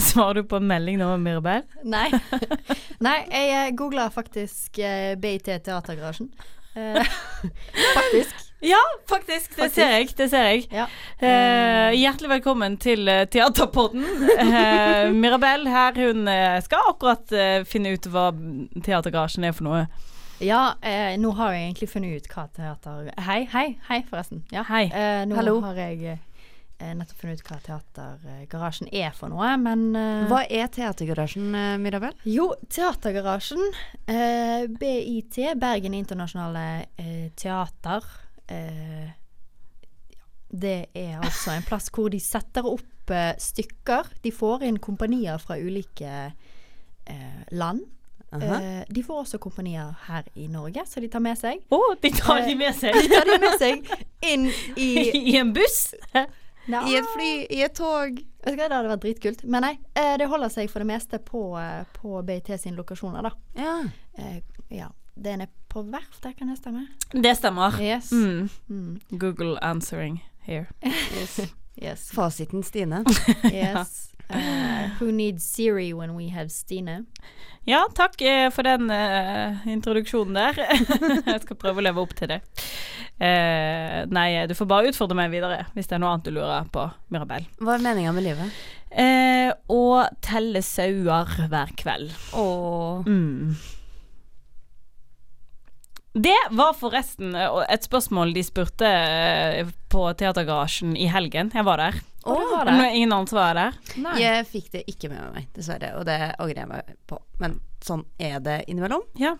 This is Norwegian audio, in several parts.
Svarer du på en melding nå, Mirabel? Nei. Nei, jeg googla faktisk eh, BIT Teatergarasjen. Eh, faktisk. Ja, faktisk. Det Faktisk. ser jeg. Det ser jeg. Ja. Eh, hjertelig velkommen til eh, Teaterpodden. Eh, Mirabel her, hun eh, skal akkurat eh, finne ut hva Teatergarasjen er for noe. Ja, eh, nå har jeg egentlig funnet ut hva teater Hei, hei, hei, forresten. Ja. Hei. Eh, nå Hallo. har jeg eh, nettopp funnet ut hva Teatergarasjen er for noe, men uh, Hva er Teatergarasjen, eh, Mirabel? Jo, Teatergarasjen, uh, BIT, Bergen Internasjonale eh, Teater. Eh, det er altså en plass hvor de setter opp eh, stykker. De får inn kompanier fra ulike eh, land. Uh -huh. de får også kompanier her i Norge, så de tar med seg. Å, de tar de med seg De tar de med seg inn i i en buss? Nei, I et fly, i et tog. Vet du hva, Det hadde vært dritkult. Men nei, eh, det holder seg for det meste på, eh, på BIT sine lokasjoner, da. Ja. Eh, ja. Det er på verftet, kan det stemme? Det stemmer. Yes. Mm. Mm. Google answering here. Yes. Fasiten Stine. yes. Eh, who needs Siri when we have Stine? Ja, takk eh, for den eh, introduksjonen der. Jeg skal prøve å leve opp til det. Eh, nei, du får bare utfordre meg videre hvis det er noe annet du lurer på, Mirabel. Hva er meninga med livet? Eh, å telle sauer hver kveld. Åh. Mm. Det var forresten eh, et spørsmål de spurte på Teatergarasjen i helgen. Jeg var der. Å, det var Det det. ingen annen svar var der. Nei. Jeg fikk det ikke med meg, dessverre, og det angrer jeg meg på. Men sånn er det innimellom. Ja.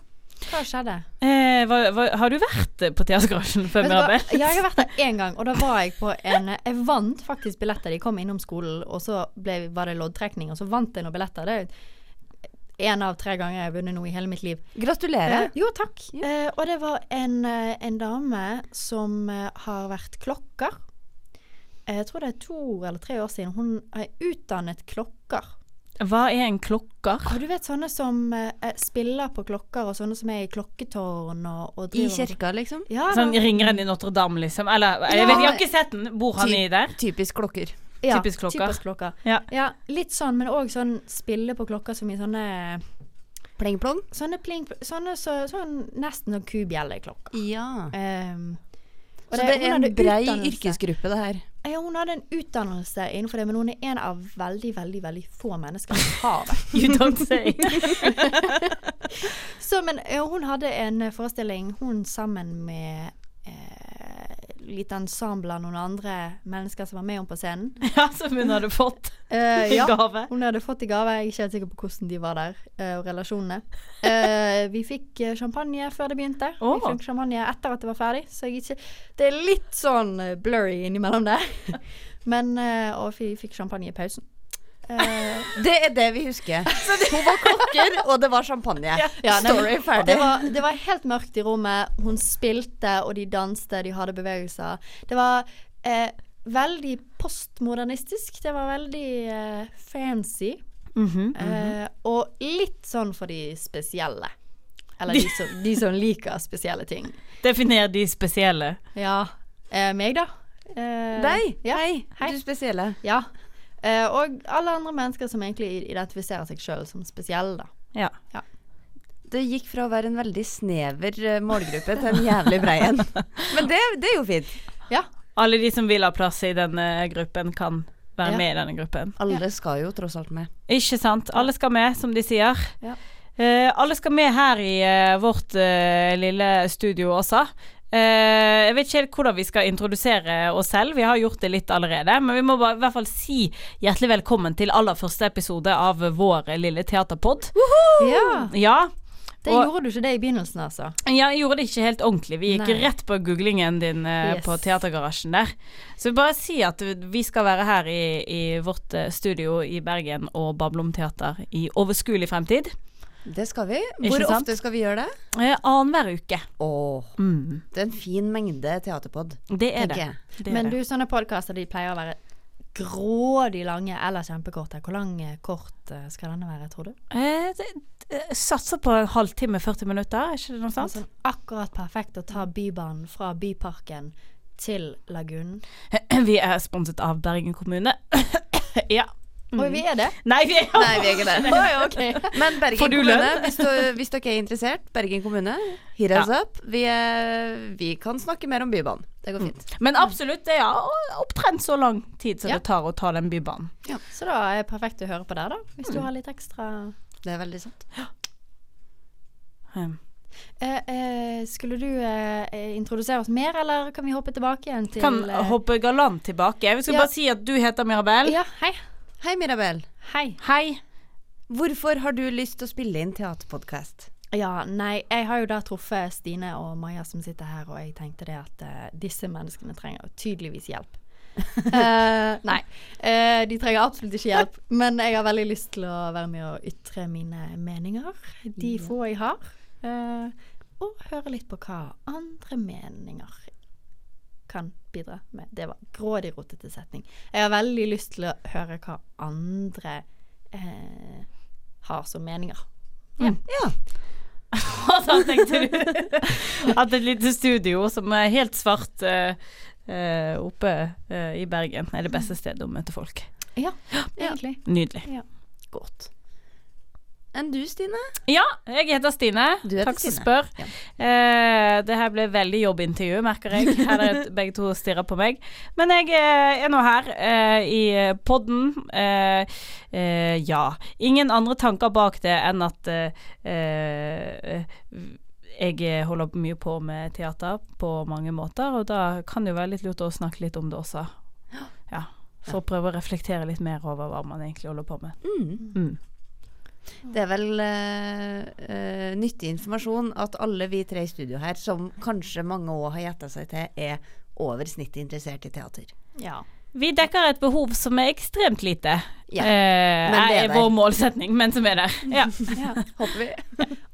Hva skjedde? Eh, hva, hva, har du vært på Theatergarasjen før? Mirabel? Ja, jeg har vært der én gang, og da var jeg på en Jeg vant faktisk billetter. De kom innom skolen, og så ble, var det loddtrekning, og så vant jeg noen billetter. Det er én av tre ganger jeg har vunnet noe i hele mitt liv. Gratulerer. Eh, jo, takk. Eh, og det var en, eh, en dame som eh, har vært klokker. Eh, jeg tror det er to eller tre år siden. Hun er utdannet klokker. Hva er en klokker? Og du vet sånne som eh, eh, spiller på klokker, og sånne som er i klokketårn og, og I driver kirka, liksom. Ja, Sånn da- ringeren i Notre-Dame, liksom? Eller jeg, Ja. vet, jeg har ikke sett den. Bor han i der? Typisk klokker. ja, typisk klokker. Typisk klokker. Ja. litt sånn, men òg sånn spille på klokker som i sånne Pling plong? Sånne pling... Sånne så, sånn nesten sånn kubjelleklokker. Ja. Um, og Så det er en brei yrkesgruppe, det her. Ja, hun hadde en utdannelse innenfor det, men hun er en av veldig, veldig veldig få mennesker som har det. You don't say. Så, men ja, hun hadde en forestilling, hun sammen med eh, litt ensemble av noen andre mennesker som var med henne på scenen. ja, som hun hadde fått uh, i ja, gave. hun hadde fått i gave. Jeg er ikke helt sikker på hvordan de var der, uh, og relasjonene. Uh, vi fikk champagne før det begynte. Oh. Vi fikk champagne etter at det var ferdig, så jeg ikke Det er litt sånn blurry innimellom der. Men Og vi fikk champagne i pausen. Eh, Det er det vi husker. Hun var klokker, og det var champagne. Ja, nei, Story ferdig. Det var, det var helt mørkt i rommet. Hun spilte, og de danste, de hadde bevegelser. Det var eh, veldig postmodernistisk. Det var veldig eh, fancy. Mhm. Eh, og litt sånn for de spesielle. Eller de som, de som liker spesielle ting. Definer de spesielle. Ja. Eh, meg, da. Eh, Deg. Ja. Hei, Hei. du spesielle. ja. Eh, og alle andre mennesker som egentlig identifiserer seg sjøl som spesielle, da. Ja. Det gikk fra å være en veldig snever eh, målgruppe til en jævlig brei en. Men det, det er jo fint. Ja. Alle de som vil ha plass i denne gruppen, kan være Ja. med i denne gruppen. Alle skal jo tross alt med. Ikke sant? Alle skal med, som de sier. Ja. Eh, alle skal med her i eh, vårt eh, lille studio også. Eh, jeg vet ikke helt hvordan vi skal introdusere oss selv, vi har gjort det litt allerede. Men vi må bare, i hvert fall si hjertelig velkommen til aller første episode av vår lille teaterpod. ja. Ja, Det Og- gjorde du ikke det i begynnelsen, altså. Ja, jeg gjorde det ikke helt ordentlig. Vi gikk Nei. rett på googlingen din uh, Yes. på Teatergarasjen der. Så vi bare si at vi skal være her i, i vårt eh, studio i Bergen og bable om teater i overskuelig fremtid. Det skal vi. Hvor ofte skal vi gjøre det? Eh, Annenhver uke. Åh, Mm, det er en fin mengde teaterpod, det er det. det, er Men du, sånne podkaster de pleier å være grådig lange eller kjempekorte. Hvor lang eh, kort eh, skal denne være, tror du? Eh, det, det satser på en halvtime, 40 minutter, er ikke det noe sant? Altså, akkurat perfekt å ta Bybanen fra Byparken til Lagunen. Vi er sponset av Bergen kommune. ja. Oi, vi er det? Nei, vi er Nei, vi er ikke det. Oi, okay. Men Bergen kommune, hvis, du, hvis dere er interessert, Bergen kommune, hit us up. Vi, er, vi kan snakke mer om Bybanen. Det går fint. Men absolutt, det er opptrent så lang tid som Ja. det tar å ta den bybanen. Så da er det perfekt å høre på der, da. Hvis du har litt ekstra Det er veldig sant. Um, eh, eh, Skulle du eh, eh, introdusere oss mer, eller kan vi hoppe tilbake igjen til Kan eh, hoppe galant tilbake. Vi skal Ja. bare si at du heter Mirabel. Ja, hei. Hei, Mirabel. Hei. Hei. Hvorfor har du lyst til å spille inn teaterpodkast? Ja, nei, jeg har jo da truffet Stine og Maja som sitter her, og jeg tenkte det at uh, disse menneskene trenger tydeligvis hjelp. uh, nei, uh, de trenger absolutt ikke hjelp, men jeg har veldig lyst til å være med og ytre mine meninger, de Ja. få jeg har, eh, og høre litt på hva andre meninger kan bidra med. Det var grådig rotete setning. Jeg har veldig lyst til å høre hva andre eh, har som meninger. Mm. Ja. Hva da tenkte du at et lite studio som er helt svart eh, eh, oppe eh, i Bergen, er det beste stedet å møte folk. Ja, egentlig. Nydelig. Godt. Enn du, Stine? Ja, jeg heter Stine. Heter Takk som spør. Ja. Eh, det her ble veldig jobbintervju, merker jeg. Her er begge to stirrer på meg. Men jeg eh, er nå her eh, i podden. Eh, eh, ja. Ingen andre tanker bak det enn at eh, eh, jeg holder mye på med teater på mange måter, og da kan det jo være litt lurt å snakke litt om det også. Ja. For å prøve å reflektere litt mer over hva man egentlig holder på med. Mm. Mm. Det er vel uh, eh, nyttig informasjon at alle vi tre i studio her, som kanskje mange òg har gjetta seg til, er over snittet interessert i teater. Ja. Vi dekker et behov som er ekstremt lite. Ja, eh, men det er er vår målsetning, men som er der. Ja. ja. Håper vi.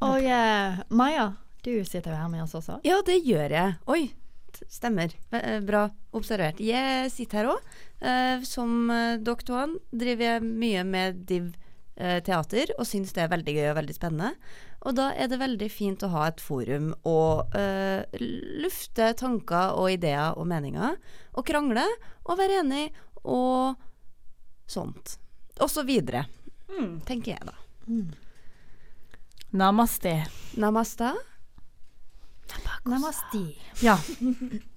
Og uh, Maja, du sitter jo her med oss også. Ja, det gjør jeg. Oi, stemmer. Bra observert. Jeg sitter her òg. Som eh, an driver jeg mye med div teater, og syns det er veldig gøy og veldig spennende. Og da er det veldig fint å ha et forum og eh, lufte tanker og ideer og meninger. Og krangle og være enig og sånt. Og så videre, Mm. tenker jeg da. Namaste. Namaste. Namaste. Ja.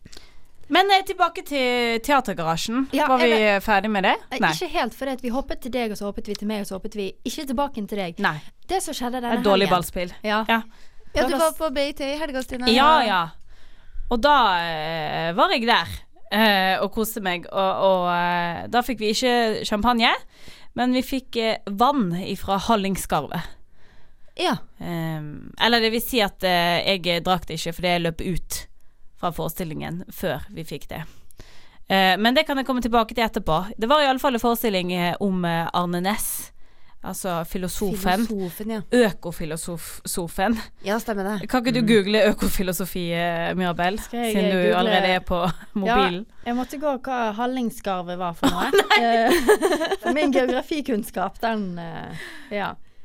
Men eh, tilbake til Teatergarasjen. Ja, Var vi eller- ferdig med det? Eh, Nei. Ikke helt, for vi hoppet til deg, og så hoppet vi til meg, og så hoppet vi ikke tilbake til deg. Nei. Det som skjedde Det denne er dårlig helgen ballspill. Ja. Ja. Ja, du var på BIT i helga, Stine. Ja, ja. Og da eh, var jeg der eh, og koste meg, og, og eh, da fikk vi ikke champagne, men vi fikk eh, vann ifra Hallingskarvet. Ja. Um, eller det vil si at eh, jeg drakk det ikke fordi jeg løp ut fra forestillingen før vi fikk det. Eh, men det kan jeg komme tilbake til etterpå. Det var i alle fall en forestilling eh, om eh, Arne Næss. Altså filosofen. Filosofen, ja. Økofilosofen. Ja, stemmer det. Kan ikke du google økofilosofi, Mirabel? Siden du google- allerede er på mobilen. Jeg måtte gå hva Hallingskarvet var for noe. For min geografikunnskap, den eh,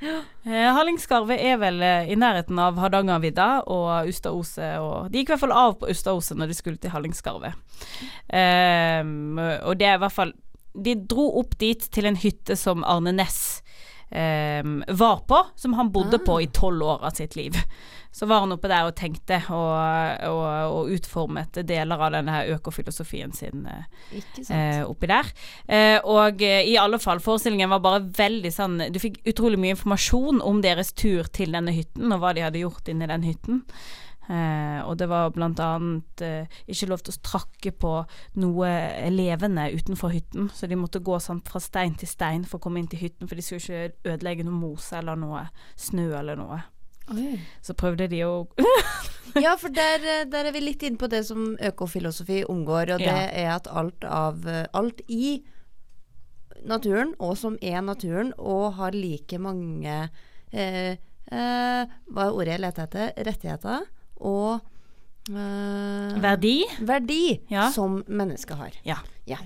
Ja. Eh, Hallingskarvet er vel eh, i nærheten av Hardangervidda og Ustaose Og de gikk i hvert fall av på Ustaose når de skulle til Hallingskarvet. Um, og det er i hvert fall De dro opp dit til en hytte som Arne Næss um, var på, som han bodde på i tolv år av sitt liv. Så var han oppe der og tenkte og, og, og utformet deler av denne økofilosofien sin. eh, eh, oppi der. Eh, og eh, i alle fall, forestillingen var bare veldig sånn Du fikk utrolig mye informasjon om deres tur til denne hytten, og hva de hadde gjort inni den hytten. Eh, og det var blant annet eh, ikke lov til å trakke på noe levende utenfor hytten, så de måtte gå sånn fra stein til stein for å komme inn til hytten, for de skulle ikke ødelegge noe mose eller noe snø eller noe. Oi. Så prøvde de å Ja, for der, der er vi litt inne på det som økofilosofi omgår, og det Ja. er at alt av Alt i naturen, og som er naturen, og har like mange eh, eh, Hva er ordet jeg leter etter? Rettigheter og eh, Verdi? verdi Ja. som mennesket har. Ja. Ja.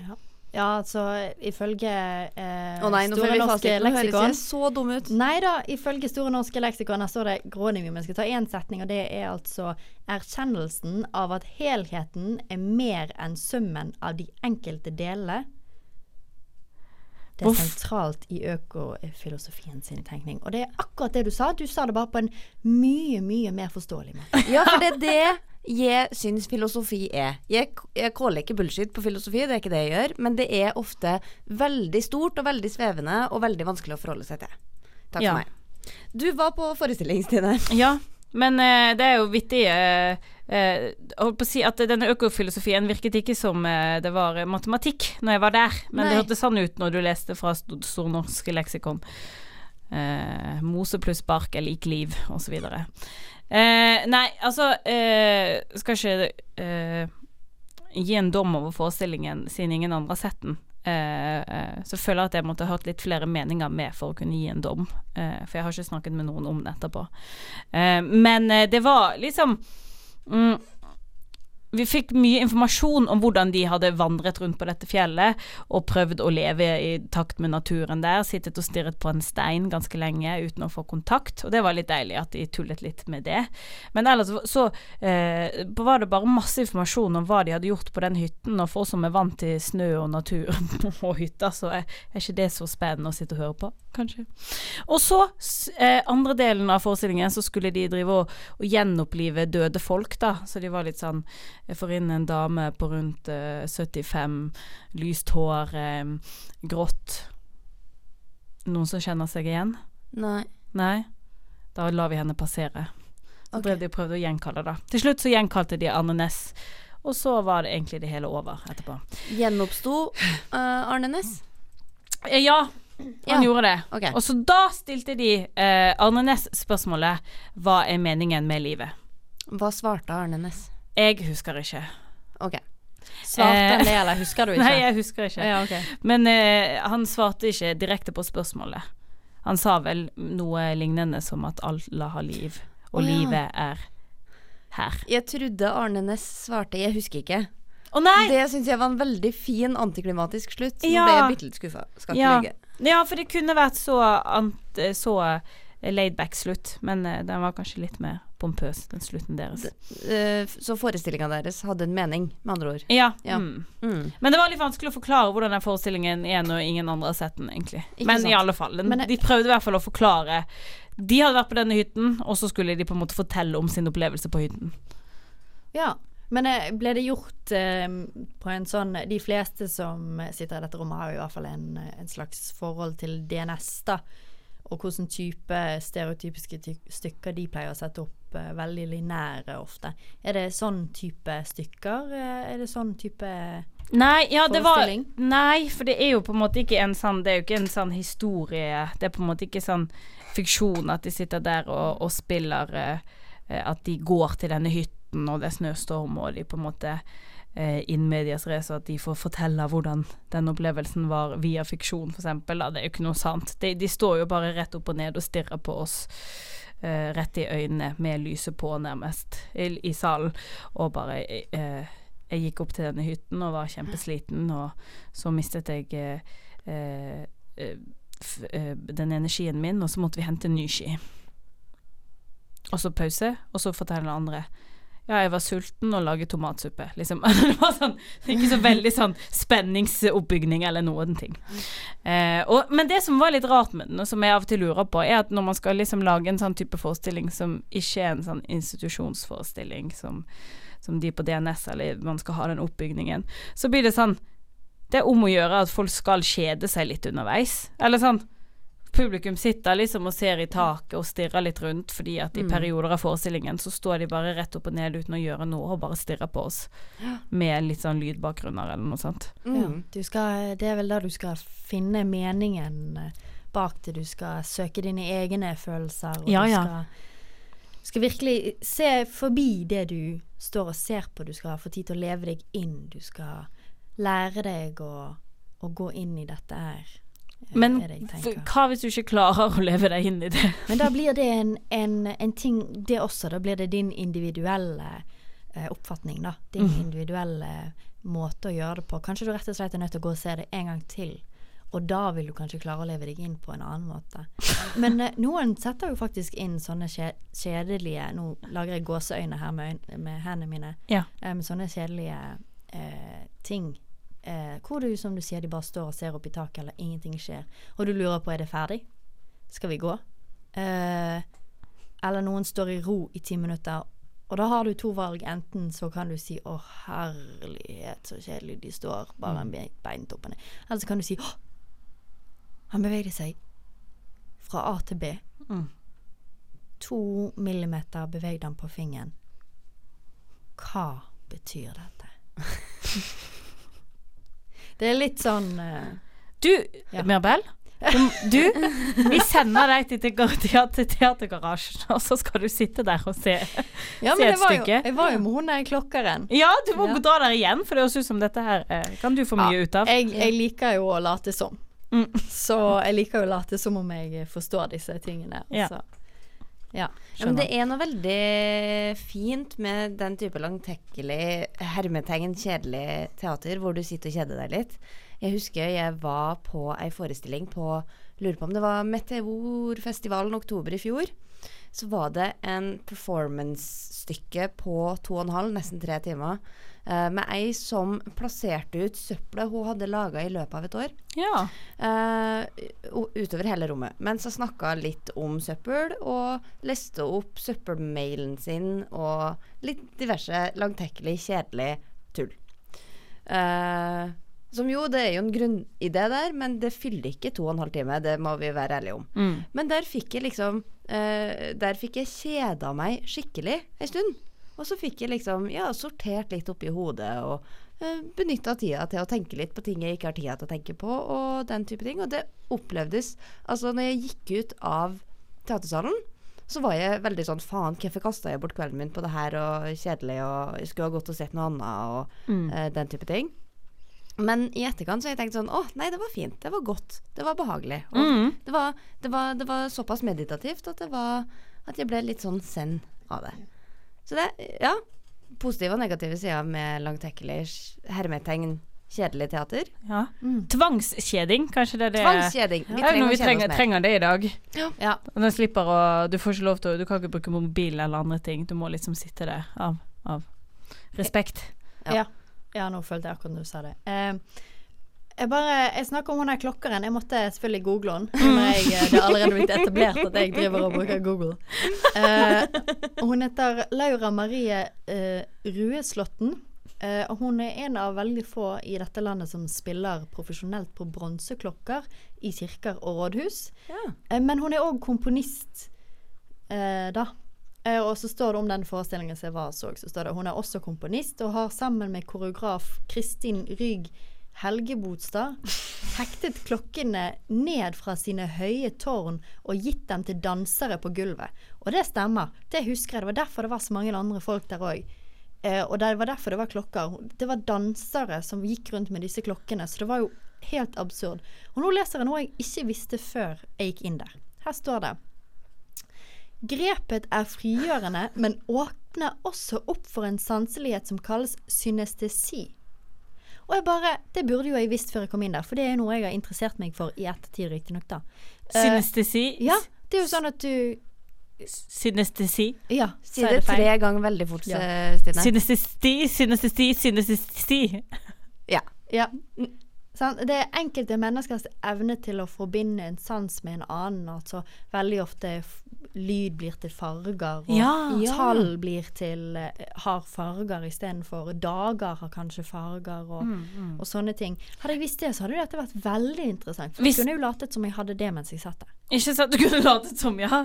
Ja, altså ifølge eh, oh nei, Store norske. Leksikon så dum ut. Nei da, ifølge Store norske leksikon her står det grånivå. jeg skal ta én setning, og det er altså erkjennelsen av at helheten er mer enn summen av de enkelte delene. Det er sentralt i økofilosofien sin tenkning. Og det er akkurat det du sa. Du sa det bare på en mye, mye mer forståelig måte. Ja, for det er det jeg syns filosofi er. Jeg, jeg caller ikke bullshit på filosofi, det er ikke det jeg gjør, men det er ofte veldig stort og veldig svevende og veldig vanskelig å forholde seg til. Takk Ja. for meg. Du var på forestilling, Stine. Ja, men uh, det er jo vittig Uh, Uh, holdt på å si at denne økofilosofien virket ikke som uh, det var eh, matematikk når jeg var der, men det Nei. hørtes sånn ut når du leste fra Sto- Stornorske leksikon. Eh, mose pluss bark er lik liv, osv. Eh, nei, altså eh, Skal ikke eh, gi en dom over forestillingen siden ingen andre har sett den. Eh, eh, så føler jeg at jeg måtte ha hørt litt flere meninger med for å kunne gi en dom. Eh, for jeg har ikke snakket med noen om det etterpå. Men det var liksom mm, Vi fikk mye informasjon om hvordan de hadde vandret rundt på dette fjellet og prøvd å leve i takt med naturen der. Sittet og stirret på en stein ganske lenge uten å få kontakt. Og det var litt deilig at de tullet litt med det. Men ellers så eh, var det bare masse informasjon om hva de hadde gjort på den hytten. Og for oss som er vant til snø og natur og hytter, så er, er ikke det så spennende å sitte og høre på, kanskje. Og så, eh, andre delen av forestillingen, så skulle de drive og, og gjenopplive døde folk, da. Så de var litt sånn Jeg får inn en dame på rundt uh, 75, lyst hår, eh, grått. Noen som kjenner seg igjen? Nei. Nei? Da lar vi henne passere. Så okay. de prøvde å gjenkalle det. Til slutt så gjenkalte de Arne Næss, og så var det egentlig det hele over etterpå. Gjenoppsto uh, Arne Næss? Eh, Ja, han Ja. gjorde det. Okay. Og så da stilte de eh, Arne Næss spørsmålet Hva er meningen med livet? Hva svarte Arne Næss? Jeg husker ikke. Ok. Svarte Eh, han det, eller husker du ikke? Nei, jeg husker ikke. Ja, okay. Men eh, han svarte ikke direkte på spørsmålet. Han sa vel noe lignende som at alle har liv, og oh, ja. livet er her. Jeg trodde Arne Næss svarte 'jeg husker ikke'. Oh! Det syns jeg var en veldig fin antiklimatisk slutt. Nå Ja. ble jeg bitte litt skuffa. Skal ikke Ja. ligge. Ja, for det kunne vært så, så laidback slutt, men eh, den var kanskje litt mer pompøs, den slutten deres. Eh, så forestillinga deres hadde en mening, med andre ord. Ja. Ja. Mm. Mm. Men det var litt vanskelig å forklare hvordan den forestillingen er når ingen andre har sett den, egentlig. Ikke Men sant. i alle fall. Den, Men de prøvde i hvert fall å forklare. De hadde vært på denne hytten, og så skulle de på en måte fortelle om sin opplevelse på hytten. Ja. Men eh, ble det gjort eh, på en sånn De fleste som sitter i dette rommet, har jo i hvert fall en, en slags forhold til DNS, da. Og hvordan type stereotypiske ty stykker de pleier å sette opp. Eh, veldig linære ofte. Er det sånn type stykker? Eh, er det sånn type Nei, ja, det var Nei, for det er jo på en måte ikke en sånn Det er jo ikke en sånn historie. Det er på en måte ikke sånn fiksjon at de sitter der og, og spiller eh, At de går til denne hytten, og det er snøstorm, og de på en måte eh, in medias race, og at de får fortelle hvordan den opplevelsen var via fiksjon, eksempel. Det er jo ikke noe sant. De, de står jo bare rett opp og ned og stirrer på oss. Eh, rett i øynene med lyset på, nærmest, i, i salen, og bare eh, jeg gikk opp til denne hytten og var kjempesliten, og så mistet jeg eh, eh, eh, den energien min, og så måtte vi hente en ny ski. Og så pause, og så forteller andre ja, jeg var sulten og laget tomatsuppe. Liksom. det var sånn, ikke så veldig sånn spenningsoppbygning eller noen ting. Eh, og, men det som var litt rart med den, og som jeg av og til lurer på, er at når man skal liksom lage en sånn type forestilling som ikke er en sånn institusjonsforestilling som, som de på DNS, eller man skal ha den oppbygningen, så blir det sånn Det er om å gjøre at folk skal kjede seg litt underveis. Eller sånn Publikum sitter liksom og ser i taket og stirrer litt rundt, fordi at i Mm. perioder av forestillingen så står de bare rett opp og ned uten å gjøre noe, og bare stirrer på oss med litt sånn lydbakgrunner eller noe sånt. Ja, Mm. du skal, det er vel da du skal finne meningen eh, bak det. Du skal søke dine egne følelser. Og Ja, du ja. skal, skal virkelig se forbi det du står og ser på. Du skal få tid til å leve deg inn. Du skal lære deg å, å gå inn i dette her. Eh, Men hva hvis du ikke klarer å leve deg inn i det? Men da blir det en, en, en ting, det også. Da blir det din individuelle eh, oppfatning, da. Din mm. individuelle måte å gjøre det på. Kanskje du rett og slett er nødt til å gå og se det en gang til. Og da vil du kanskje klare å leve deg inn på en annen måte. Men eh, noen setter jo faktisk inn sånne kje kjedelige Nå lager jeg gåseøyne her med, øyne, med hendene mine. Ja. eh, med sånne kjedelige eh, ting eh, hvor du, som du sier, de bare står og ser opp i taket, eller ingenting skjer, og du lurer på er det ferdig, skal vi gå? Eh, eller noen står i ro i ti minutter, og da har du to valg. Enten så kan du si 'Å, herlighet, så kjedelig de står', bare med beintoppene. Eller så kan du si 'Å, han bevegde seg fra A til B'. Mm. To millimeter bevegde han på fingeren. Hva betyr dette? det er litt sånn uh, Du, Ja. Mirbel. Du, vi sender deg til teater- teater- Teatergarasjen, og så skal du sitte der og se. Ja, Se et stykke. jo, jeg var jo med hun der klokkeren. Ja, du må Ja. dra der igjen, for det høres ut som dette her eh, kan du få mye ut av. Jeg, jeg liker jo å late som. Mm. Så jeg liker jo å late som om jeg forstår disse tingene. Ja. Så, ja, Ja, men det er noe veldig fint med den type langtekkelig, hermetegn, kjedelig teater, hvor du sitter og kjeder deg litt. Jeg husker jeg var på ei forestilling på Lurer på om det var Meteorfestivalen oktober i fjor. Så var det en performance-stykke på to og en halv, nesten tre timer, eh, med ei som plasserte ut søppelet hun hadde laga i løpet av et år. Ja. Eh, utover hele rommet. Mens jeg snakka litt om søppel, og leste opp søppelmailen sin og litt diverse langtekkelig, kjedelig tull. Eh, som jo, det er jo en grunnidé der, men det fyller ikke to og en halv time. Det må vi være ærlige om. Mm. Men der fikk jeg liksom uh, Der fikk jeg kjeda meg skikkelig ei stund. Og så fikk jeg liksom ja, sortert litt oppi hodet og uh, benytta tida til å tenke litt på ting jeg ikke har tida til å tenke på, og den type ting. Og det opplevdes Altså, når jeg gikk ut av teatersalen, så var jeg veldig sånn faen, hvorfor kasta jeg bort kvelden min på det her og kjedelig, og jeg skulle ha gått og sett noe annet, og Mm. eh, den type ting. Men i etterkant så har jeg tenkt sånn Å, nei, det var fint. Det var godt. Det var behagelig. Mm. det, var, det, var, det var såpass meditativt at det var At jeg ble litt sånn zen av det. Så det Ja. Positive og negative sider med langtekkelig hermetegn kjedelig teater. ja. Mm. Tvangskjeding, kanskje det er det Tvangskjeding. Vi er trenger ja, vi trenger, oss trenger det i dag. Ja. Og den slipper å Du får ikke lov til å Du kan ikke bruke mobil eller andre ting. Du må liksom sitte der av, av respekt. Ja. Ja. ja, nå følte jeg akkurat når du sa det. Eh, jeg bare, jeg snakker om hun der klokkeren. Jeg måtte selvfølgelig google henne. Jeg, eh, det er allerede blitt etablert at jeg driver og bruker Google. Uh, hun heter Laura Marie uh, Rueslåtten. Uh, og hun er en av veldig få i dette landet som spiller profesjonelt på bronseklokker i kirker og rådhus. Ja. Uh, men hun er òg komponist, uh, da. Eh, og så står det om den forestillingen som jeg var så, så står det hun er også komponist og har sammen med koreograf Kristin Rygg Helgebotstad hektet klokkene ned fra sine høye tårn og gitt dem til dansere på gulvet. Og det stemmer. Det husker jeg. Det var derfor det var så mange andre folk der òg. Eh, og det var derfor det var klokker. Det var dansere som gikk rundt med disse klokkene, så det var jo helt absurd. Og nå leser jeg noe jeg ikke visste før jeg gikk inn der. Her står det Grepet er frigjørende, men åpner også opp for en sanselighet som kalles synestesi. Og jeg bare, Det burde jo jeg visst før jeg kom inn der, for det er noe jeg har interessert meg for i ettertid, riktignok, da. Synestesi? Synestesi. ja, det er jo sånn at du Synestesi. Ja, Si det tre ganger veldig fort, Ja. eh, Stine. Synestesi, synestesi, synestesi. Ja. Ja. Sant? Det er enkelte menneskers evne til å forbinde en sans med en annen. Altså veldig ofte f lyd blir til farger, og Ja. tall blir til eh, har farger istedenfor dager har kanskje farger, og, Mm, og sånne ting. Hadde jeg visst det, så hadde dette vært veldig interessant. For Hvis- jeg kunne jo latet som jeg hadde det mens jeg satt der. Ikke sant, du kunne latet som, ja.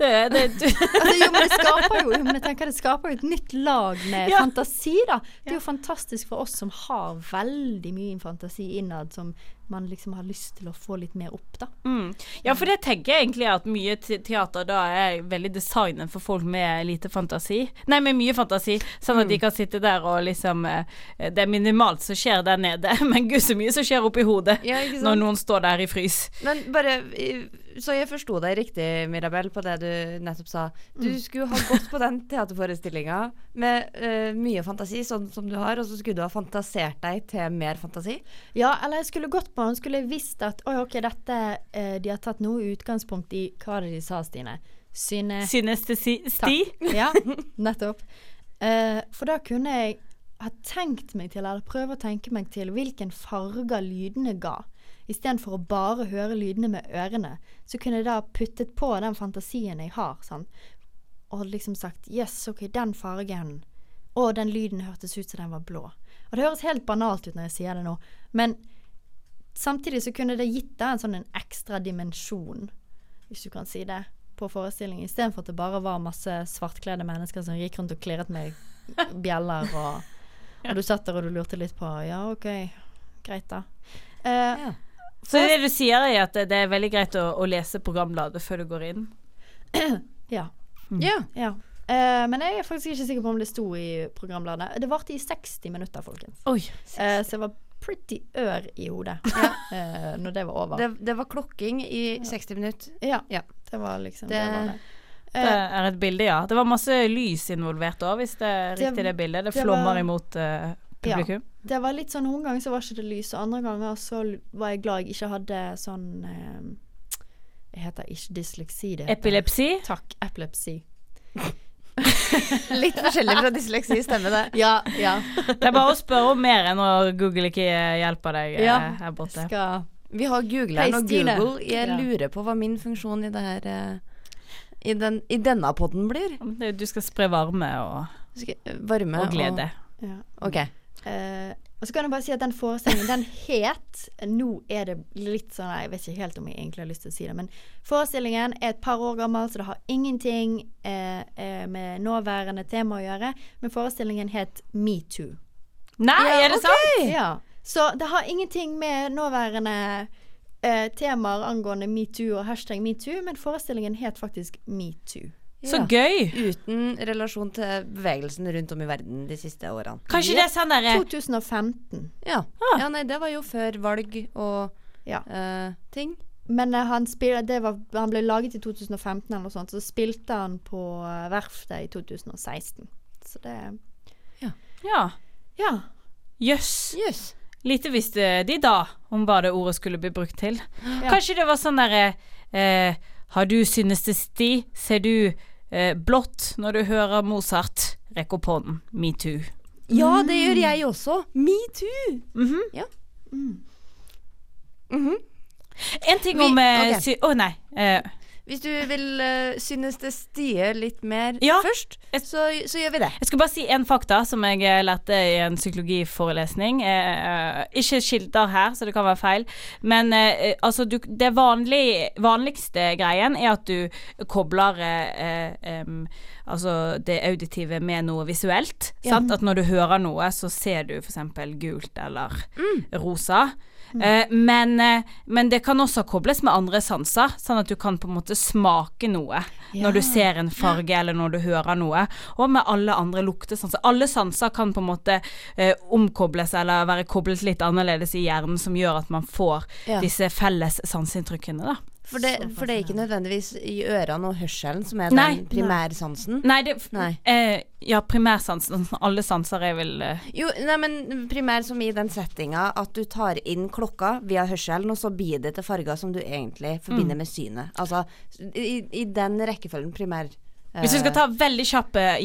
Det, det, Altså, jo, men det skaper jo men jeg tenker det skaper jo et nytt lag med Ja. fantasi, da. Det er jo fantastisk for oss som har veldig mye fantasi innad, som man liksom har lyst til å få litt mer opp, da. mm. Ja, for det tenker jeg egentlig at mye teater da er veldig designet for folk med lite fantasi. Nei, med mye fantasi, sånn at de kan sitte der og liksom eh, Det er minimalt som skjer der nede, men gud så mye som skjer oppi hodet Ja, når noen står der i frys. Men bare i- Så jeg forsto deg riktig, Mirabel, på det du nettopp sa. Du skulle ha gått på den teaterforestillinga med uh, mye fantasi, sånn som du har, og så skulle du ha fantasert deg til mer fantasi. Ja, eller jeg skulle gått på den, skulle jeg visst at oi, ok, dette uh, De har tatt noe utgangspunkt i Hva det de sa, Stine? Syne... Synestesi. Takk. Ja, nettopp. Uh, for da kunne jeg ha tenkt meg til, eller prøve å tenke meg til, hvilken farger lydene ga, istedenfor å bare høre lydene med ørene, så kunne jeg da puttet på den fantasien jeg har, sant? og liksom sagt yes, ok, den fargen, og den lyden hørtes ut som den var blå. Og det høres helt banalt ut når jeg sier det nå, men samtidig så kunne det gitt deg en sånn en ekstra dimensjon, hvis du kan si det, på forestillingen, istedenfor at det bare var masse svartkledde mennesker som gikk rundt og klirret med bjeller, og, og du satt der og du lurte litt på ja, ok, greit da. Uh, Ja. Så det du sier er at det er veldig greit å, å lese programbladet før du går inn? ja. ja. ja. Uh, men jeg er faktisk ikke sikker på om det sto i programbladet. Det varte i 60 minutter, folkens. Oi. Eh, så jeg var pretty ør i hodet eh, når det var over. Det, det var klokking i 60 minutter. ja, Ja. det var liksom Det- det, var det. Det Eh, er et bilde, ja. Det var masse lys involvert òg, hvis det er riktig det bildet. Det flommer imot publikum. det var litt sånn Noen ganger så var ikke det lys, og andre ganger så var jeg glad jeg ikke hadde sånn eh, Jeg heter ikke dysleksi, det heter Epilepsi. Takk, epilepsi. Litt forskjellig fra dysleksi, stemmer det. Ja, ja. Det er bare å spørre om mer enn når Google ikke hjelper deg eh, Ja. her borte. Skal Vi har googla og Google. Jeg Ja. lurer på hva min funksjon i det her eh, i, den, I denne podden blir. Du skal spre varme og, Skal, varme og glede. ja. Ok. Eh, og så kan jeg bare si at den forestillingen, den het Nå er det litt sånn Jeg vet ikke helt om jeg egentlig har lyst til å si det, men forestillingen er et par år gammel, så det har ingenting uh, uh, med nåværende tema å gjøre. Men forestillingen het Metoo. Nei, Ja, er det okay. sant? Ja. Så det har ingenting med nåværende temaer angående metoo og hashtag metoo, men forestillingen het faktisk Metoo. Så Ja. gøy. Uten relasjon til bevegelsen rundt om i verden de siste årene. Kanskje det er sånn derre 2015. Ja. Ah. ja, nei, det var jo før valg og Ja. uh, ting. Men uh, han, spil, det var, han ble laget i 2015 eller noe sånt, så spilte han på uh, verftet i 2016. Så det Ja. Ja. Jøss. Yes. Lite visste de da om hva det ordet skulle bli brukt til. Ja. Kanskje det var sånn derre eh, Har du synestesti? Ser du eh, blått når du hører Mozart? Rekk opp hånden. Metoo. Ja, det gjør jeg også. Metoo. Mhm. Mhm. En ting om Å okay. oh, nei. Eh, Hvis du vil uh, synes det stier litt mer Ja. først, så, så gjør vi det. Jeg skal bare si en fakta som jeg eh, lærte i en psykologiforelesning. Eh, eh, ikke skilter her, så det kan være feil. Men eh, altså, du, det vanlig, vanligste greien er at du kobler eh, um, altså det auditive med noe visuelt. Ja. At når du hører noe, så ser du f.eks. gult eller rosa. Eh, men, eh, men det kan også kobles med andre sanser, sånn at du kan på en måte smake noe når du ser en farge eller når du hører noe. Og med alle andre luktesanser. Alle sanser kan på en måte eh, omkobles eller være koblet litt annerledes i hjernen, som gjør at man får Ja. disse felles sanseinntrykkene, da. For det, for det er ikke nødvendigvis i ørene og hørselen som er den primærsansen. Nei, det Nei. Eh, ja, primærsansen. Alle sanser er vel eh, Jo, nei, men primær som i den settinga at du tar inn klokka via hørselen, og så blir det til farger som du egentlig forbinder med synet. Altså i, i den rekkefølgen primær eh, Hvis vi skal ta veldig kjapp eh,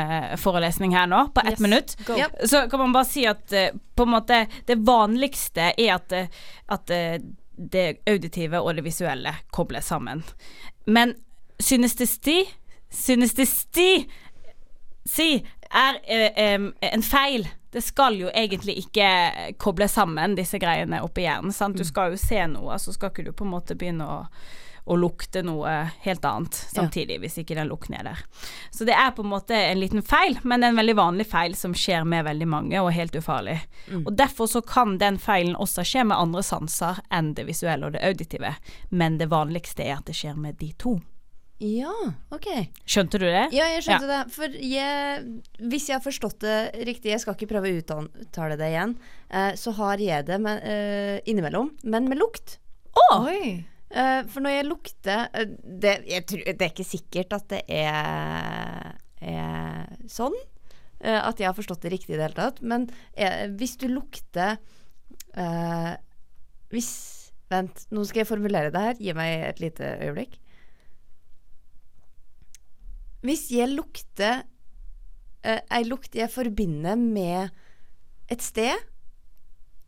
hjerneforelesning her nå, på ett Yes. minutt, yep. Så kan man bare si at eh, på en måte det vanligste er at, eh, at eh, det auditive og det visuelle kobles sammen. Men synestesti Synestesti si er eh, en feil. Det skal jo egentlig ikke koble sammen disse greiene oppi hjernen. Sant? Du skal jo se noe, så skal ikke du på en måte begynne å, å lukte noe helt annet samtidig, hvis ikke den lukten er der. Så det er på en måte en liten feil, men en veldig vanlig feil som skjer med veldig mange, og helt ufarlig. Og derfor så kan den feilen også skje med andre sanser enn det visuelle og det auditive, men det vanligste er at det skjer med de to. Ja, ok. Skjønte du det? Ja, jeg skjønte det. For jeg, hvis jeg har forstått det riktig, jeg skal ikke prøve å uttale det igjen, eh, så har jeg det med, eh, innimellom, men med lukt. Oi. Eh, for når jeg lukter eh, det, jeg tror, det er ikke sikkert at det er, er sånn. eh, at jeg har forstått det riktig i det hele tatt. Men eh, hvis du lukter uh, Hvis Vent, nå skal jeg formulere det her. Gi meg et lite øyeblikk. Hvis jeg lukter uh, ei lukt jeg forbinder med et sted,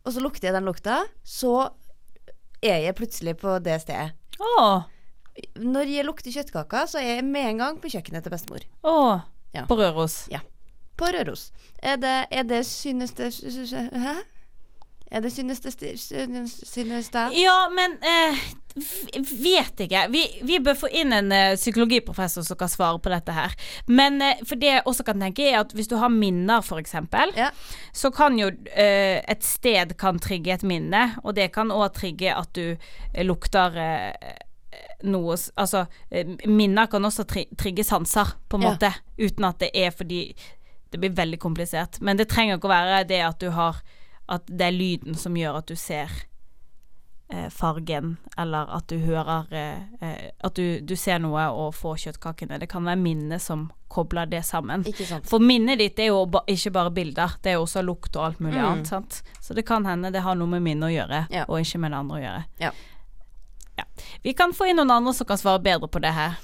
og så lukter jeg den lukta, så er jeg plutselig på det stedet. Åh. Når jeg lukter kjøttkaker, så er jeg med en gang på kjøkkenet til bestemor. Åh. Ja. På Røros. På Røros. Er det, er det synneste Hæ? Er det synes det, synes- Ja, men eh, vet ikke. Vi, vi bør få inn en eh, psykologiprofessor som kan svare på dette her. Men eh, for det jeg også kan tenke, er at hvis du har minner, f.eks., Ja. så kan jo eh, et sted kan trigge et minne, og det kan òg trigge at du eh, lukter eh, noe Altså, minner kan også tri trigge sanser, på en Ja. måte, uten at det er fordi Det blir veldig komplisert. Men det trenger ikke å være det at du har At det er lyden som gjør at du ser eh, fargen, eller at du hører eh, eh, At du, du ser noe og får kjøttkakene. Det kan være minnet som kobler det sammen. Ikke sant. For minnet ditt er jo ba ikke bare bilder, det er jo også lukt og alt mulig Mm. annet. Sant? Så det kan hende det har noe med minnet å gjøre, Ja. og ikke med det andre å gjøre. Ja. Ja. Vi kan få inn noen andre som kan svare bedre på det her.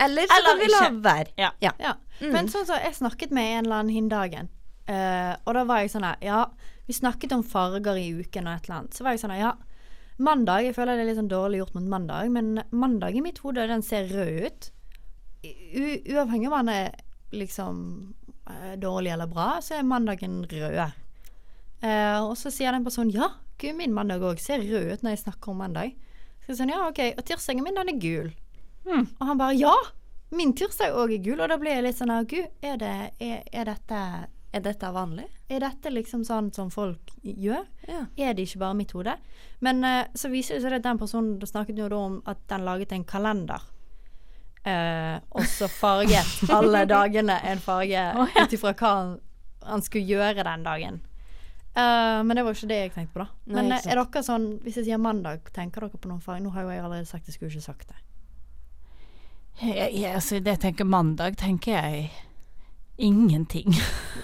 Eller så Eller kan vi la være. Ja. Ja. Ja. Mm. Men sånn så, jeg snakket med en eller annen hin dagen, eh, og da var jeg sånn her Ja, vi snakket om farger i uken og et eller annet. Så var jeg sånn her, ja. Mandag, jeg føler det er litt sånn dårlig gjort mot mandag, men mandag i mitt hode, den ser rød ut. U uavhengig om den er liksom uh, dårlig eller bra, så er mandagen rød. Uh, og så sier den personen ja, gud, min mandag òg ser rød ut når jeg snakker om mandag. Så jeg sånn, ja, ok, Og tirsdagen min, den er gul. Mm. Og han bare ja, min tirsdag òg er gul. Og da blir jeg litt sånn gud, er, det, er, er dette Er dette vanlig? er dette liksom sånn som folk gjør? Ja. Er det ikke bare mitt hode? Men uh, så viser det seg at den personen du snakket jo da om at den laget en kalender. Uh, og så farget alle dagene en farge oh, ja. ut ifra hva han, han skulle gjøre den dagen. Uh, men det var ikke det jeg tenkte på, da. Nei, Men eh, er dere sånn, hvis jeg sier mandag, tenker dere på noen farge? Nå har jo jeg allerede sagt jeg skulle ikke sagt det. Jeg, jeg, altså, det tenker mandag, tenker jeg ingenting.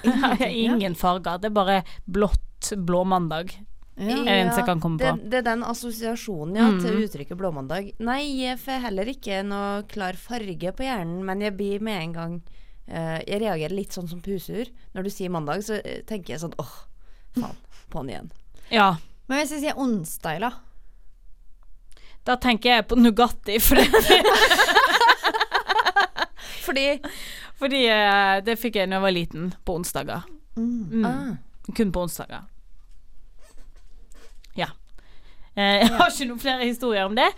Ingenting, ja. Ingen farger. Det er bare blått blåmandag. Ja. Er det eneste jeg kan komme på. det er den assosiasjonen ja, Mm. til uttrykket blåmandag. Nei, jeg får heller ikke noe klar farge på hjernen, men jeg blir med en gang uh, Jeg reagerer litt sånn som pusur. Når du sier mandag, så eh, tenker jeg sånn åh, faen, på'n igjen. Ja. Men hvis jeg sier onsdag, da? Da tenker jeg på Nugatti, for det, Fordi fordi eh, det fikk jeg da jeg var liten, på onsdager. Mm. Mm. ah, Kun på onsdager. Ja. Eh, jeg har ikke noen flere historier om det.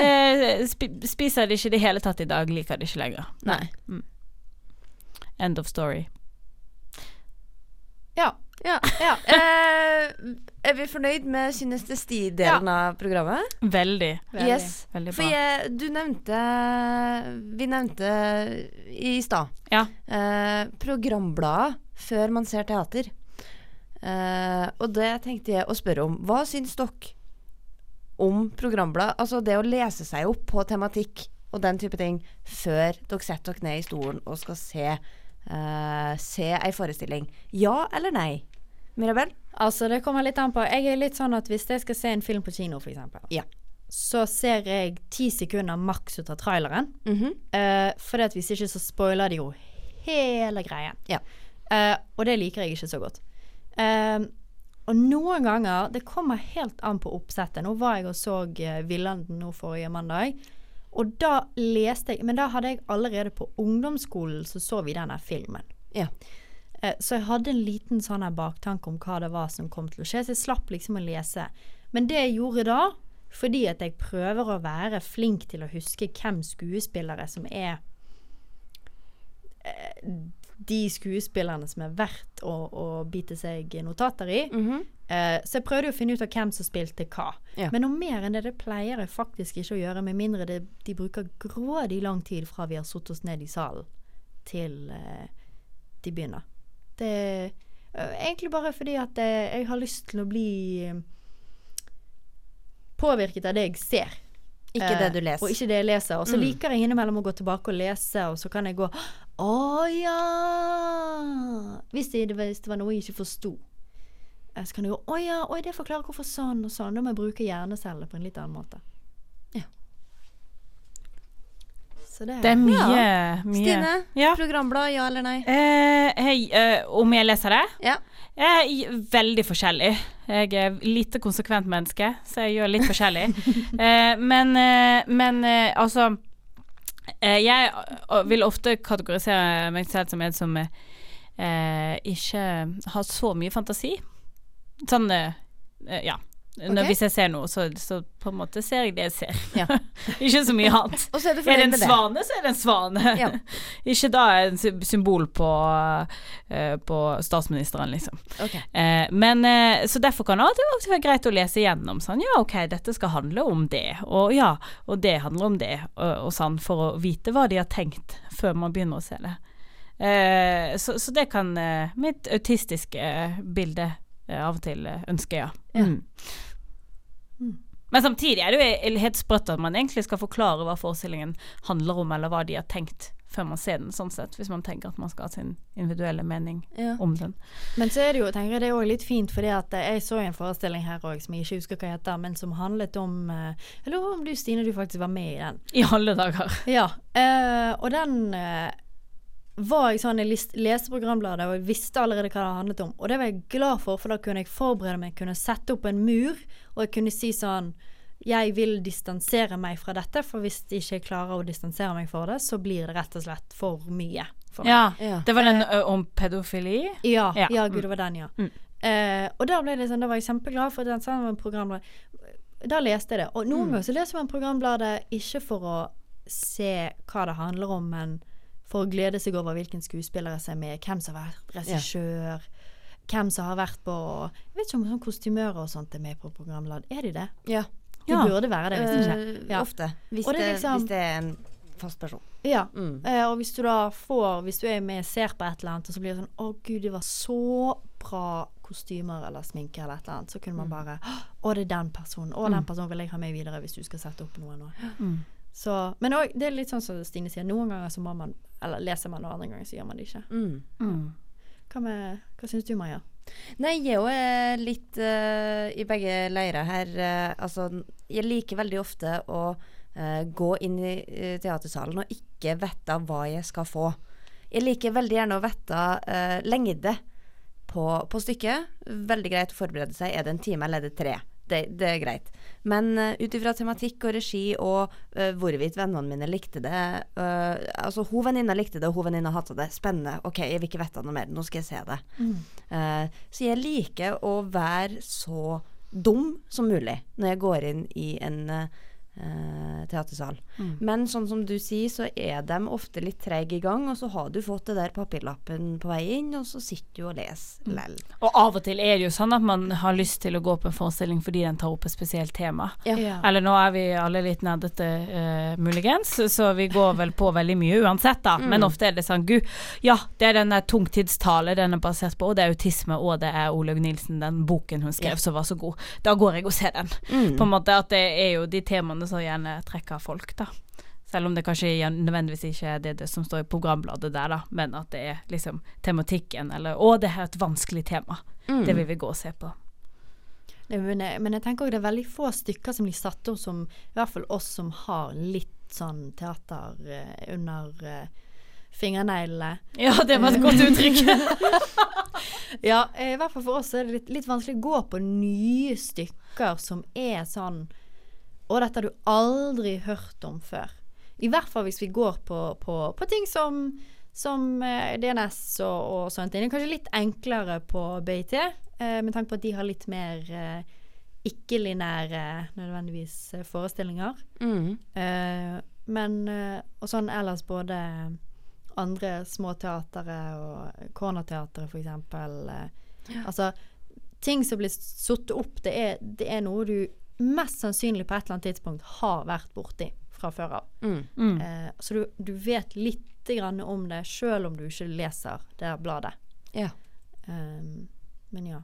Eh, sp spiser det ikke i det hele tatt i dag, liker det ikke lenger. Nei. End of story. Ja. Ja. ja. Eh, er vi fornøyd med synes det sti-delen av programmet? Veldig. Veldig. Yes. Veldig For jeg, du nevnte Vi nevnte i stad Ja. eh, programbladet før man ser teater. Eh, og det tenkte jeg å spørre om. Hva syns dere om programblad? Altså det å lese seg opp på tematikk og den type ting før dere setter dere ned i stolen og skal se, uh, se ei forestilling. Ja eller nei? Mirabel? Altså, det kommer litt an på. Jeg er litt sånn at hvis jeg skal se en film på kino, eksempel, Ja. så ser jeg ti sekunder maks ut av traileren. Mhm. Uh, for hvis ikke, så spoiler de jo hele greien. Ja. Uh, og det liker jeg ikke så godt. Uh, og noen ganger Det kommer helt an på oppsettet. Nå var jeg og så uh, Villanden nå forrige mandag. Og da leste jeg Men da hadde jeg allerede på ungdomsskolen så så vi denne filmen. Ja. Eh, Så jeg hadde en liten sånn her baktanke om hva det var som kom til å skje, så jeg slapp liksom å lese. Men det jeg gjorde da, fordi at jeg prøver å være flink til å huske hvem skuespillere som er eh, de skuespillerne som er verdt å, å bite seg notater i. Mhm. Eh, så jeg prøvde å finne ut av hvem som spilte hva. Ja. Men noe mer enn det, det pleier jeg faktisk ikke å gjøre, med mindre det, de bruker grådig lang tid fra vi har satt oss ned i salen til eh, de begynner. Det er eh, egentlig bare fordi at eh, jeg har lyst til å bli eh, påvirket av det jeg ser. Ikke det du leser. Og ikke det jeg leser. Og så Mm. liker jeg innimellom å gå tilbake og lese, og så kan jeg gå Å ja! Hvis det, hvis det var noe jeg ikke forsto. Så kan jeg gå Å ja, oi, det forklarer hvorfor sånn og sånn. Da må jeg bruke hjerneceller på en litt annen måte. Ja. Så det, Det er mye, mye. Stine, Ja. programblad, ja eller nei? Eh, hei, eh, om jeg leser det? Ja. Jeg er veldig forskjellig. Jeg er lite konsekvent menneske, så jeg gjør litt forskjellig. eh, men, eh, men eh, altså eh, Jeg eh, vil ofte kategorisere meg selv som en som eh, ikke har så mye fantasi. Sånn eh, eh, Ja. Når, Hvis jeg ser noe, så, så på en måte ser jeg det jeg ser. Ja. ikke så mye annet. Er det Er det en svane, det? så er det en svane. Ja. ikke da en symbol på, uh, på statsministeren, liksom. Okay. Uh, men uh, Så derfor kan det alltid være greit å lese igjennom sånn Ja, ok, dette skal handle om det, og ja, og det handler om det, og, og sånn, for å vite hva de har tenkt før man begynner å se det. Så, så det kan mitt autistiske bilde av og til ønsker, ønske, ja. Ja. Mm. Mm. Men samtidig er det jo helt sprøtt at man egentlig skal forklare hva forestillingen handler om, eller hva de har tenkt før man ser den, sånn sett, hvis man tenker at man skal ha sin individuelle mening Ja. om den. Men så er det jo, tenker jeg det er også litt fint, fordi at jeg så en forestilling her òg som jeg ikke husker hva heter, men som handlet om eh, Jeg lurer om du Stine, du faktisk var med i den. I alle dager. Ja, Uh, og den eh, var jeg sånn, jeg leste programbladet og jeg visste allerede hva det handlet om. Og det var jeg glad for, for da kunne jeg forberede meg, kunne sette opp en mur, og jeg kunne si sånn Jeg vil distansere meg fra dette, for hvis jeg ikke klarer å distansere meg fra det, så blir det rett og slett for mye. For meg. Ja. Ja. Det var den uh, om pedofili? Ja, Ja. ja, gud, det var den, ja. Mm. Uh, og da ble det sånn, da var jeg kjempeglad for den sånn, programbladet. Da leste jeg det. Og noen Mm. ganger så leser man programbladet ikke for å se hva det handler om, men for å glede seg over hvilken skuespillere som er med, hvem som har vært regissør, hvem som har vært på Jeg vet ikke om sånn kostymører og sånt er med på Programlad. Er de det? Ja. De Ja. burde være det, hvis ikke. Uh, Ja. Ofte. Hvis det det, liksom- hvis det er en fast person. Ja. Mm. Uh, og hvis du da får Hvis du er med og ser på et eller annet, og så blir det sånn Å, gud, det var så bra kostymer eller sminke eller et eller annet, så kunne man bare Å, det er den personen. Å, den personen vil jeg ha med videre hvis du skal sette opp noe nå. Mm. Så, men også, det er litt sånn som Stine sier. Noen ganger så må man Eller leser man, og andre ganger så gjør man det ikke. Mm. Mm. Hva, med, hva syns du, Maja? Nei, jeg er jo litt uh, i begge leirer her. Uh, altså, jeg liker veldig ofte å uh, gå inn i eh, teatersalen og ikke vite hva jeg skal få. Jeg liker veldig gjerne å vite uh, lengde på, på stykket. Veldig greit å forberede seg. Er det en time eller er det tre? Det, det er greit. Men uh, ut ifra tematikk og regi og uh, hvorvidt vennene mine likte det uh, Altså, hun venninna likte det, og hun venninna hata det. Spennende. OK, jeg vil ikke vite noe mer. Nå skal jeg se det. Eh, så jeg liker å være så dum som mulig når jeg går inn i en eh, eh, teatersal. Mm. Men sånn som du sier, så er de ofte litt treige i gang, og så har du fått det der papirlappen på vei inn, og så sitter du og leser Mm. Og av og til er det jo sånn at man har lyst til å gå på en forestilling fordi den tar opp et spesielt tema. Ja. Eller nå er vi alle litt nerdete, uh, muligens, så vi går vel på veldig mye uansett, da. Men ofte er det sånn Gud, ja, det er den der tungtidstale den er basert på, og det er autisme, og det er Olaug Nilsen, den boken hun skrev Ja. som var så god. Da går jeg og ser den. Mm. På en måte at det er jo de temaene som gjerne trekker folk, da. Selv om det kanskje nødvendigvis ikke er det, det som står i programbladet der, da, men at det er liksom tematikken, eller Å, det er et vanskelig tema. Mm. Det vil vi gå og se på. Men jeg, men jeg tenker også det er veldig få stykker som blir satt opp som I hvert fall oss som har litt sånn teater uh, under uh, fingerneglene. Ja, det var et godt uttrykk. Ja, i hvert fall for oss er det litt, litt vanskelig å gå på nye stykker som er sånn Å, dette har du aldri hørt om før. I hvert fall hvis vi går på, på, på ting som, som eh, DNS og, og sånne ting. Det er kanskje litt enklere på BIT, eh, med tanke på at de har litt mer eh, ikke-linære nødvendigvis eh, forestillinger. Mm. Eh, men eh, Og sånn ellers både andre små teatre og Cornerteatret, for eksempel. ja. Altså, ting som blir satt opp, det er, det er noe du mest sannsynlig på et eller annet tidspunkt har vært borti fra før av. Mm. Mm. Eh, så du, du vet litt grann om det, sjøl om du ikke leser det bladet. Ja. Um, men ja.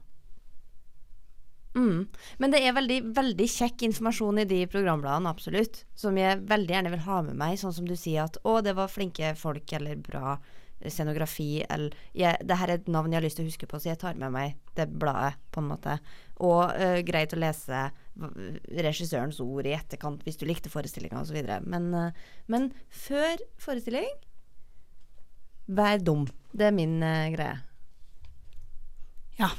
Mm. Men det er veldig, veldig kjekk informasjon i de programbladene, absolutt. Som jeg veldig gjerne vil ha med meg, sånn som du sier at å, det var flinke folk eller bra scenografi eller jeg, Det her er et navn jeg har lyst til å huske på, så jeg tar med meg det bladet, på en måte. Og uh, greit å lese regissørens ord i etterkant hvis du likte forestillinga osv. Men, uh, men før forestilling Vær dum. Det er min uh, greie. Ja.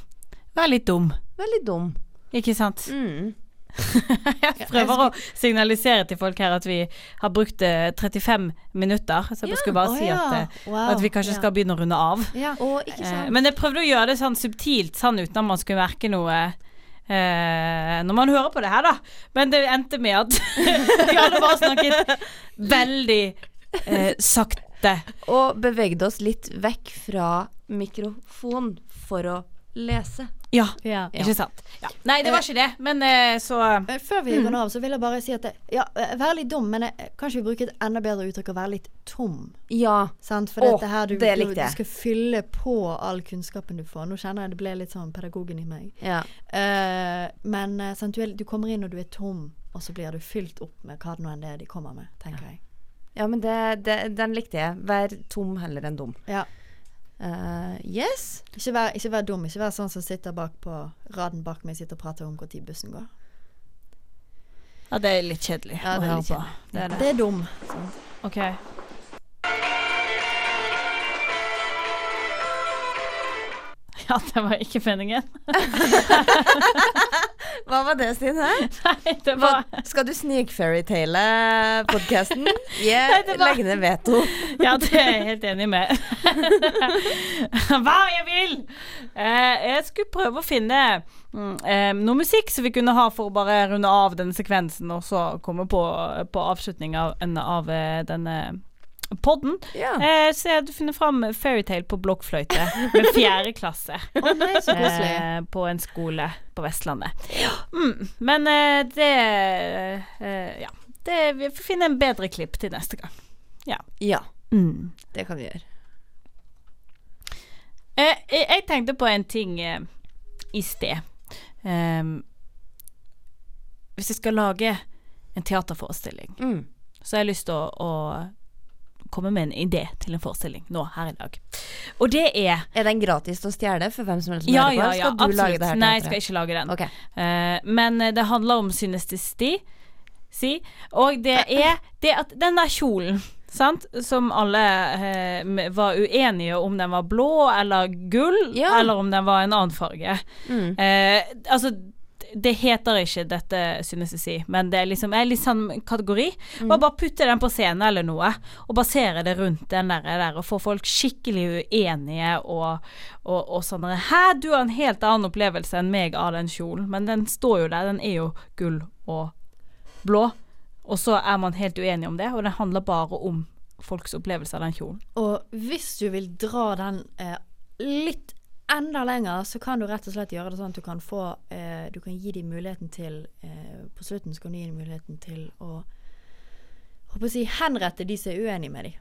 Vær litt dum, Vær litt dum. ikke sant? Mm. Jeg prøver å signalisere til folk her at vi har brukt eh, 35 minutter, så jeg skulle bare si at, ja. Wow. at vi kanskje Ja. skal begynne å runde av. Ja. Og ikke sant men jeg prøvde å gjøre det sånn subtilt, sånn uten at man skulle merke noe eh, når man hører på det her, da. Men det endte med at vi alle bare snakket veldig eh, sakte. Og bevegde oss litt vekk fra mikrofon for å lese. Ja, Ja. ikke sant. Ja. Nei, det var ikke det, men eh, så Før vi går av, så vil jeg bare si at det, Ja, eh, være litt dum, men jeg, kanskje vi bruker et enda bedre uttrykk å være litt tom. Ja. Sant? For Åh, dette her, du, det du, du skal fylle på all kunnskapen du får. Nå kjenner jeg det ble litt sånn pedagogen i meg. ja. Uh, men eh, sant, du, er, du kommer inn når du er tom, og så blir du fylt opp med hva det nå enn det de kommer med, tenker jeg. Ja, men det, det, den likte jeg. Vær tom heller enn dum. Ja. Eh, yes. Ikke vær, ikke vær dum. Ikke vær sånn som sitter bak på raden bak meg sitter og prater om når bussen går. Ja, det er litt kjedelig Ja, å det høre på. Det er det. Det er dum. Sånn. Ok. Ja, det var ikke meningen. Hva var det, Stine? Nei, det var Skal du snikfairytale podkasten? Yeah, var- legger ned veto. Ja, det er jeg helt enig med. Hva jeg vil! Eh, jeg skulle prøve å finne mm, eh, noe musikk som vi kunne ha for å bare runde av denne sekvensen, og så komme på, på avslutning av, en- av eh, denne podden. Ja. Eh, så jeg hadde funnet fram Fairytale på blokkfløyte med fjerde klasse. oh, nei. Eh, på en skole på Vestlandet. Mm, men eh, det eh, Ja. Det, vi får finne en bedre klipp til neste gang. ja. Mm. Det kan vi gjøre. Eh, jeg, jeg tenkte på en ting eh, i sted. Ehm, hvis jeg skal lage en teaterforestilling, Mm. så har jeg lyst til å, å komme med en idé til en forestilling nå her i dag. Og det er Er den gratis å stjele for hvem som helst Ja, ja, ja, Skal du absolutt. lage det her Nei, jeg skal ikke lage den. Okay. Uh, men eh, det handler om synestesti. Si. Og det er det at den der kjolen Sant? Som alle eh, var uenige om den var blå eller gull, Ja. eller om den var en annen farge. Mm. Eh, altså det heter ikke dette, synes jeg si, men det er liksom er litt sånn kategori. Bare, bare putte den på scenen eller noe, og basere det rundt den der, der og få folk skikkelig uenige og, og, og sånn Hæ, du har en helt annen opplevelse enn meg av den kjolen, men den står jo der, den er jo gull og blå. Og så er man helt uenig om det, og det handler bare om folks opplevelse av den kjolen. Og hvis du vil dra den eh, litt enda lenger, så kan du rett og slett gjøre det sånn at du kan få eh, Du kan gi dem muligheten til eh, På slutten så kan du gi dem muligheten til å Håper å si henrette de som er uenige med dem.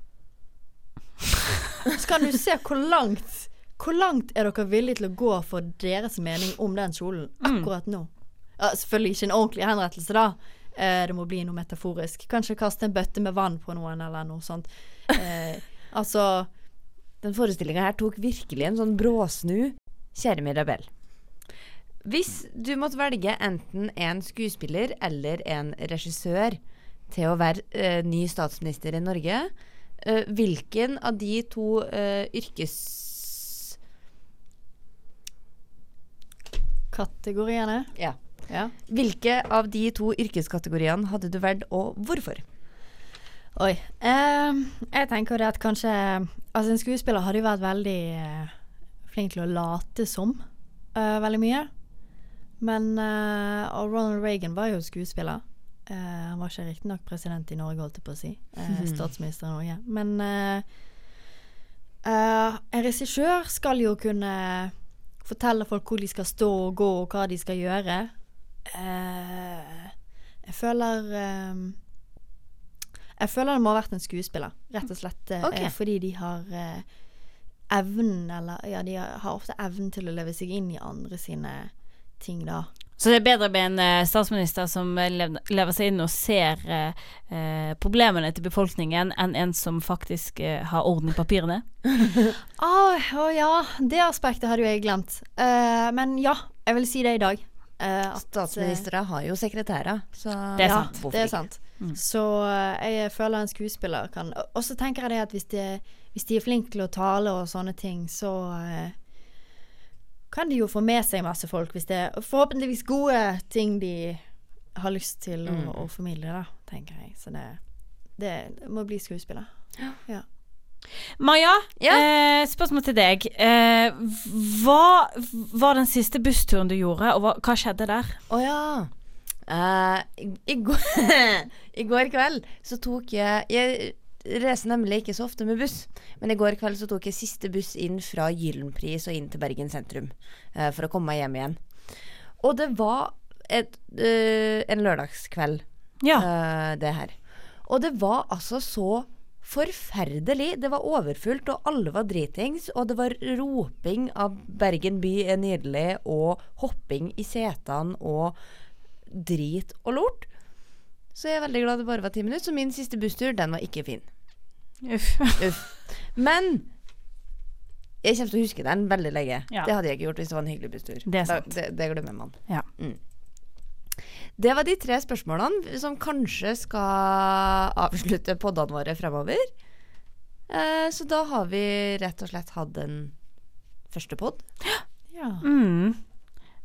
Så kan du se hvor langt Hvor langt er dere villige til å gå for deres mening om den kjolen akkurat nå? Ja, selvfølgelig ikke en ordentlig henrettelse, da. Eh, det må bli noe metaforisk. Kanskje kaste en bøtte med vann på noen, eller noe sånt. Eh, altså Den forestillinga her tok virkelig en sånn bråsnu. Kjære Mirabel. Hvis du måtte velge enten en skuespiller eller en regissør til å være eh, ny statsminister i Norge, eh, hvilken av de to eh, yrkes... kategoriene. Ja. Ja. Hvilke av de to yrkeskategoriene hadde du valgt, og hvorfor? Oi. Eh, jeg tenker det at kanskje Altså, en skuespiller hadde jo vært veldig eh, flink til å late som eh, veldig mye. Men eh, Og Ronald Reagan var jo skuespiller. Eh, han var ikke riktignok president i Norge, holdt jeg på å si. Eh, statsminister i Norge. Men eh, eh, en regissør skal jo kunne fortelle folk hvor de skal stå og gå, og hva de skal gjøre. Eh, jeg føler Jeg føler det må ha vært en skuespiller, rett og slett. eh, fordi de har eh, evnen, eller ja, de har, ofte evnen til å leve seg inn i andre sine ting, da. Så det er bedre med en eh, statsminister som lever seg inn og ser eh, problemene til befolkningen, enn en som faktisk eh, har orden i papirene? Å å ja, det aspektet hadde jo jeg glemt. Uh, men ja, jeg vil si det i dag. Uh, Statsministre har jo sekretærer, så Det er sant. Ja, det er ikke? sant. Mm. Så eh, jeg føler en skuespiller kan Og så tenker jeg det at hvis de, hvis de er flinke til å tale og sånne ting, så eh, kan de jo få med seg masse folk hvis det er forhåpentligvis gode ting de har lyst til å, Mm. å formidle, da, tenker jeg. Så det, det, det må bli skuespiller. Maja, Ja. eh, spørsmål til deg. Eh, hva var den siste bussturen du gjorde, og hva, hva skjedde der? Å ja. Eh, i, går, I går kveld så tok jeg Jeg reiser nemlig ikke så ofte med buss, men i går kveld så tok jeg siste buss inn fra Gyllenpris og inn til Bergen sentrum uh, for å komme meg hjem igjen. Og det var et, uh, en lørdagskveld, Ja. det her. Og det var altså så forferdelig. Det var overfullt, og alle var dritings. Og det var roping av 'Bergen by er nydelig', og hopping i setene og drit og lort. Så jeg er veldig glad det bare var ti minutter. Så min siste busstur, den var ikke fin. Uff. Uff. Men jeg kommer til å huske den veldig lenge. Ja. Det hadde jeg ikke gjort hvis det var en hyggelig busstur. Det er sant. Da, det, det glemmer man. Ja. Mm. Det var de tre spørsmålene som kanskje skal avslutte poddene våre fremover. Eh, så da har vi rett og slett hatt en første podd. Ja. Mm.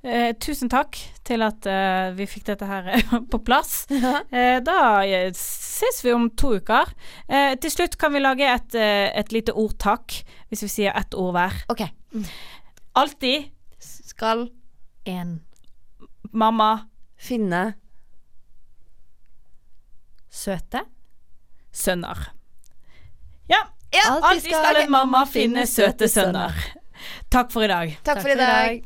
Eh, tusen takk til at eh, vi fikk dette her eh, på plass. Eh, da eh, ses vi om to uker. Eh, til slutt kan vi lage et, et lite ordtak, hvis vi sier ett ord hver. OK. Alltid Skal En mamma finne søte. sønner. Ja, Ja, alltid skal en mamma finne søte sønner. Takk for i dag. Takk for i dag.